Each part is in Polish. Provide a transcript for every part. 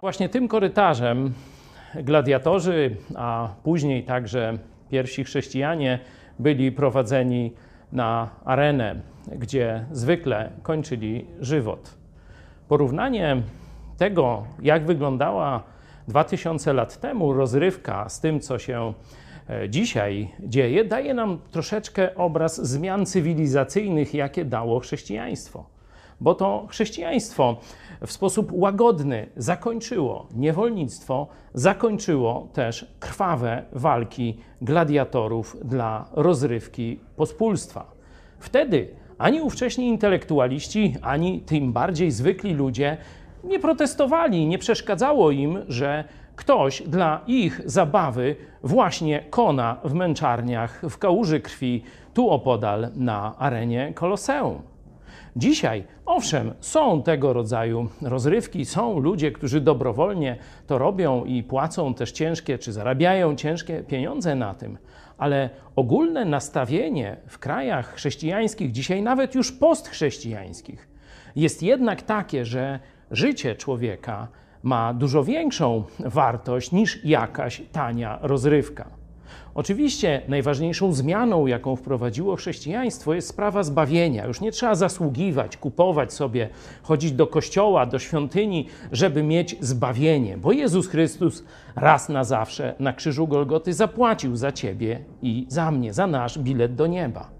Właśnie tym korytarzem gladiatorzy, a później także pierwsi chrześcijanie byli prowadzeni na arenę, gdzie zwykle kończyli żywot. Porównanie tego, jak wyglądała 2000 lat temu rozrywka z tym, co się e, dzisiaj dzieje, daje nam troszeczkę obraz zmian cywilizacyjnych, jakie dało chrześcijaństwo. Bo to chrześcijaństwo w sposób łagodny zakończyło niewolnictwo, zakończyło też krwawe walki gladiatorów dla rozrywki pospólstwa. Wtedy ani ówcześni intelektualiści, ani tym bardziej zwykli ludzie nie protestowali, nie przeszkadzało im, że ktoś dla ich zabawy właśnie kona w męczarniach, w kałuży krwi, tu opodal na arenie Koloseum. Dzisiaj, owszem, są tego rodzaju rozrywki, są ludzie, którzy dobrowolnie to robią i płacą też ciężkie, czy zarabiają ciężkie pieniądze na tym, ale ogólne nastawienie w krajach chrześcijańskich, dzisiaj nawet już postchrześcijańskich, jest jednak takie, że życie człowieka ma dużo większą wartość niż jakaś tania rozrywka. Oczywiście najważniejszą zmianą, jaką wprowadziło chrześcijaństwo, jest sprawa zbawienia. Już nie trzeba zasługiwać, kupować sobie, chodzić do kościoła, do świątyni, żeby mieć zbawienie, bo Jezus Chrystus raz na zawsze na krzyżu Golgoty zapłacił za ciebie i za mnie, za nasz bilet do nieba.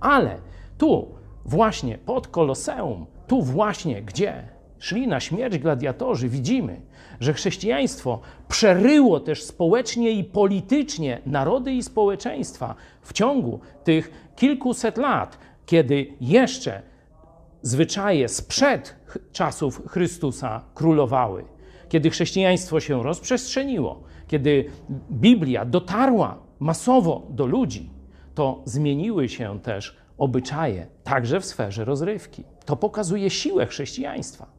Ale tu, właśnie pod Koloseum, tu właśnie, gdzie szli na śmierć gladiatorzy, widzimy, że chrześcijaństwo przeryło też społecznie i politycznie narody i społeczeństwa w ciągu tych kilkuset lat, kiedy jeszcze zwyczaje sprzed czasów Chrystusa królowały, kiedy chrześcijaństwo się rozprzestrzeniło, kiedy Biblia dotarła masowo do ludzi, to zmieniły się też obyczaje, także w sferze rozrywki. To pokazuje siłę chrześcijaństwa.